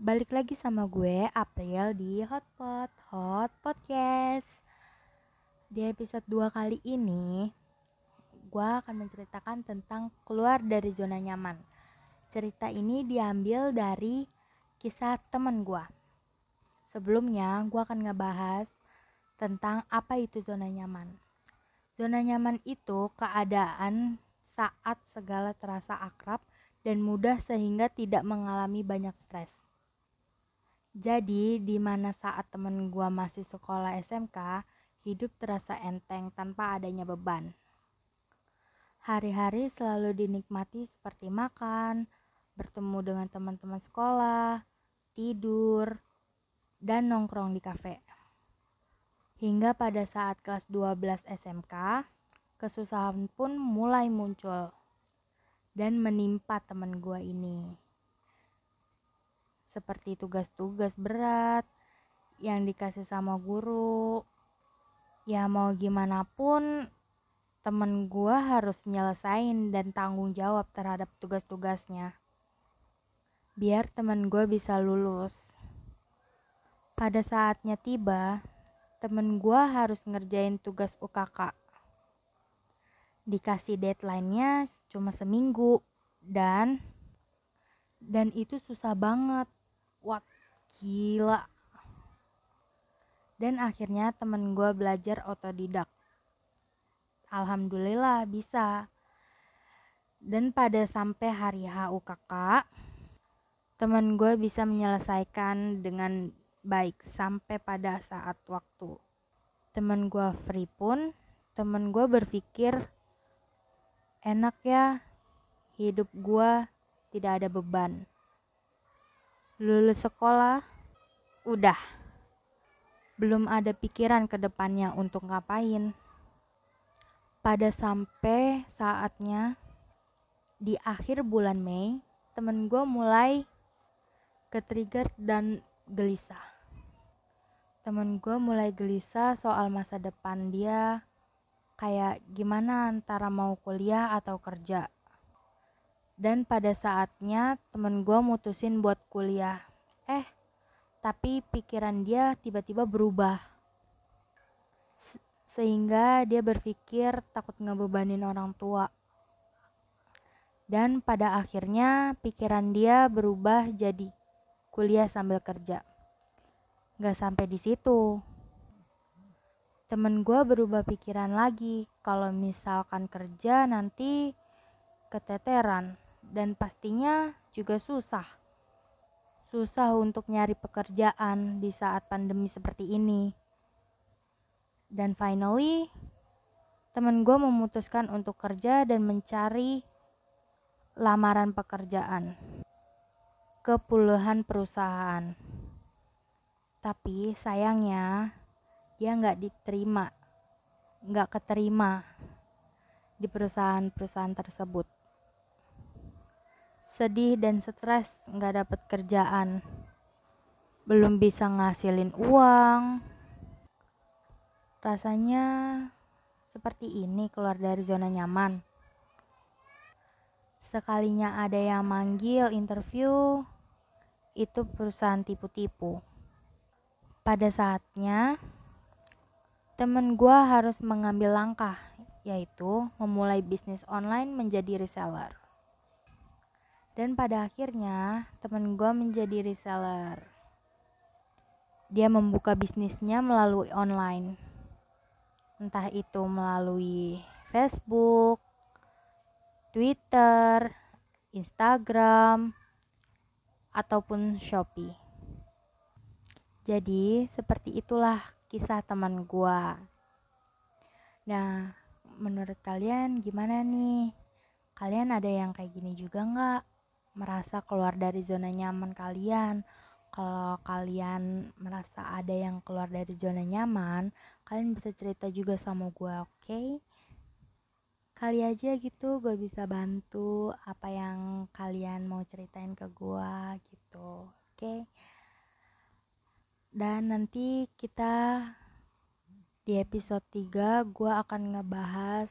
Balik lagi sama gue April di Hotpot Hot Podcast. Di episode 2 kali ini gue akan menceritakan tentang keluar dari zona nyaman. Cerita ini diambil dari kisah temen gue. Sebelumnya gue akan ngebahas tentang apa itu zona nyaman. Zona nyaman itu keadaan saat segala terasa akrab dan mudah sehingga tidak mengalami banyak stres. Jadi, di mana saat temen gua masih sekolah SMK, hidup terasa enteng tanpa adanya beban. Hari-hari selalu dinikmati seperti makan, bertemu dengan teman-teman sekolah, tidur, dan nongkrong di kafe. Hingga pada saat kelas 12 SMK, kesusahan pun mulai muncul dan menimpa teman gua ini. Seperti tugas-tugas berat yang dikasih sama guru. Ya mau gimana pun temen gua harus nyelesain dan tanggung jawab terhadap tugas-tugasnya. Biar temen gua bisa lulus. Pada saatnya tiba, temen gua harus ngerjain tugas UKK. Dikasih deadline-nya cuma seminggu dan dan itu susah banget. Wah, gila. Dan akhirnya temen gue belajar otodidak Alhamdulillah bisa. Dan pada sampai hari HUKK, teman gue bisa menyelesaikan dengan baik sampai pada saat waktu. Teman gue free pun, teman gue berpikir enak ya hidup gue tidak ada beban. Lulus sekolah, udah. Belum ada pikiran ke depannya untuk ngapain. Pada sampai saatnya di akhir bulan Mei temen gue mulai ke trigger dan gelisah. Temen gue mulai gelisah soal masa depan dia kayak gimana antara mau kuliah atau kerja dan pada saatnya temen gue mutusin buat kuliah eh tapi pikiran dia tiba-tiba berubah sehingga dia berpikir takut ngebebanin orang tua. Dan pada akhirnya pikiran dia berubah jadi kuliah sambil kerja. Gak sampai di situ. Temen gue berubah pikiran lagi kalau misalkan kerja nanti keteteran dan pastinya juga susah. Susah untuk nyari pekerjaan di saat pandemi seperti ini dan finally, temen gue memutuskan untuk kerja dan mencari lamaran pekerjaan ke puluhan perusahaan. Tapi sayangnya dia nggak diterima, nggak keterima di perusahaan-perusahaan tersebut. Sedih dan stres nggak dapet kerjaan, belum bisa ngasilin uang, Rasanya seperti ini keluar dari zona nyaman. Sekalinya ada yang manggil interview, itu perusahaan tipu-tipu. Pada saatnya, temen gue harus mengambil langkah, yaitu memulai bisnis online menjadi reseller. Dan pada akhirnya, temen gue menjadi reseller. Dia membuka bisnisnya melalui online entah itu melalui Facebook, Twitter, Instagram, ataupun Shopee. Jadi, seperti itulah kisah teman gua. Nah, menurut kalian gimana nih? Kalian ada yang kayak gini juga nggak? Merasa keluar dari zona nyaman kalian? Kalau kalian merasa ada yang keluar dari zona nyaman, kalian bisa cerita juga sama gue, oke? Okay? Kali aja gitu gue bisa bantu apa yang kalian mau ceritain ke gue gitu, oke? Okay? Dan nanti kita di episode 3 gue akan ngebahas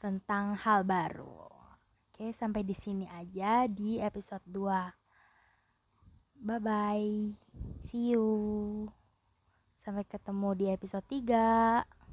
tentang hal baru. Oke, sampai di sini aja di episode 2. bye bye see you. Sampai ketemu di episode 3